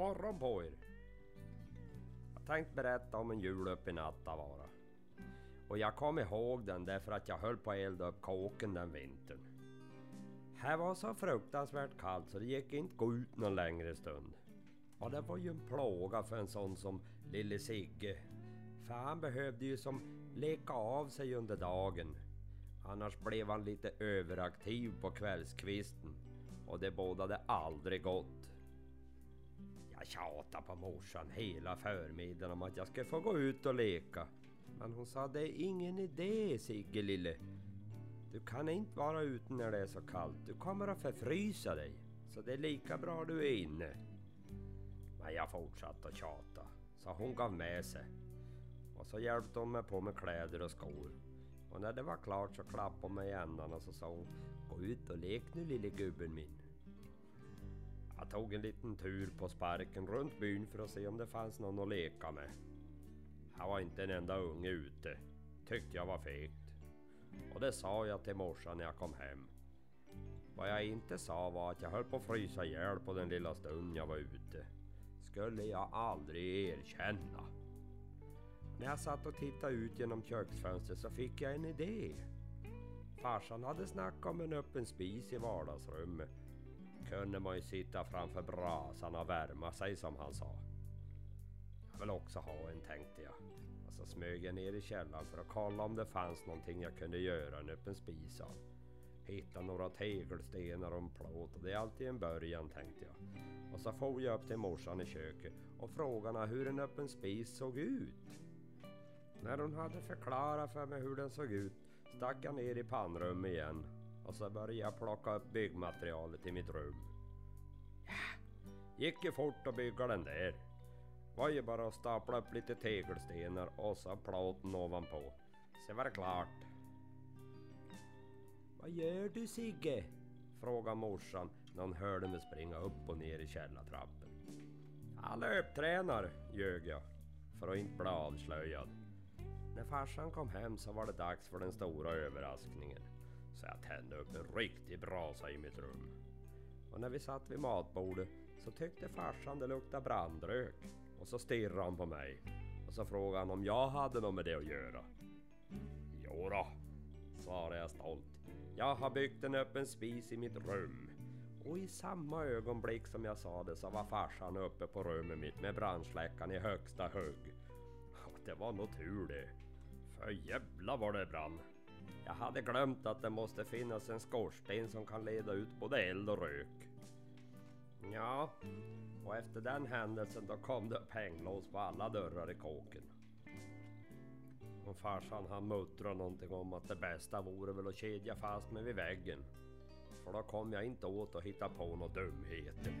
morgon på er! Jag tänkte berätta om en jul uppe i Nattavaara. Och jag kom ihåg den därför att jag höll på att elda upp kåken den vintern. Här var så fruktansvärt kallt så det gick inte gå ut någon längre stund. Och det var ju en plåga för en sån som lille Sigge. För han behövde ju som leka av sig under dagen. Annars blev han lite överaktiv på kvällskvisten. Och det bådade aldrig gott. Jag tjatade på morsan hela förmiddagen om att jag skulle få gå ut och leka. Men hon sa det är ingen idé Sigge lille. Du kan inte vara ute när det är så kallt. Du kommer att förfrysa dig. Så det är lika bra du är inne. Men jag fortsatte att tjata. Så hon gav med sig. Och så hjälpte hon mig på med kläder och skor. Och när det var klart så klappade hon mig i ändan och så sa hon Gå ut och lek nu lille gubben min. Jag tog en liten tur på sparken runt byn för att se om det fanns någon att leka med. Här var inte en enda unge ute. Tyckte jag var fegt. Och det sa jag till morsan när jag kom hem. Vad jag inte sa var att jag höll på att frysa ihjäl på den lilla stund jag var ute. Skulle jag aldrig erkänna. När jag satt och tittade ut genom köksfönstret så fick jag en idé. Farsan hade snackat om en öppen spis i vardagsrummet. Kunde man ju sitta framför brasan och värma sig som han sa. Jag vill också ha en tänkte jag. Och så smög jag ner i källaren för att kolla om det fanns någonting jag kunde göra en öppen spis av. Hitta några tegelstenar och en plåt och det är alltid en början tänkte jag. Och så for jag upp till morsan i köket och frågade hur en öppen spis såg ut. När hon hade förklarat för mig hur den såg ut stack jag ner i pannrummet igen och så började jag plocka upp byggmaterialet i mitt rum. Ja, gick ju fort att bygga den där. Var ju bara att stapla upp lite tegelstenar och så plåten ovanpå. Så var det klart. Vad gör du Sigge? Frågade morsan när hon hörde mig springa upp och ner i källartrappen. Jag löptränar, ljög jag för att inte bli avslöjad. När farsan kom hem så var det dags för den stora överraskningen. Så jag tände upp en riktig brasa i mitt rum. Och när vi satt vid matbordet så tyckte farsan det luktade brandrök. Och så stirrade han på mig. Och så frågade han om jag hade något med det att göra. Jodå, svarade jag stolt. Jag har byggt en öppen spis i mitt rum. Och i samma ögonblick som jag sa det så var farsan uppe på rummet mitt med brandsläckaren i högsta hugg. Och det var nog tur det. För jävla vad det brann. Jag hade glömt att det måste finnas en skorsten som kan leda ut både eld och rök. Ja, och efter den händelsen då kom det upp hänglås på alla dörrar i kåken. Och farsan han muttrade någonting om att det bästa vore väl att kedja fast mig vid väggen. För då kom jag inte åt att hitta på några dumheter.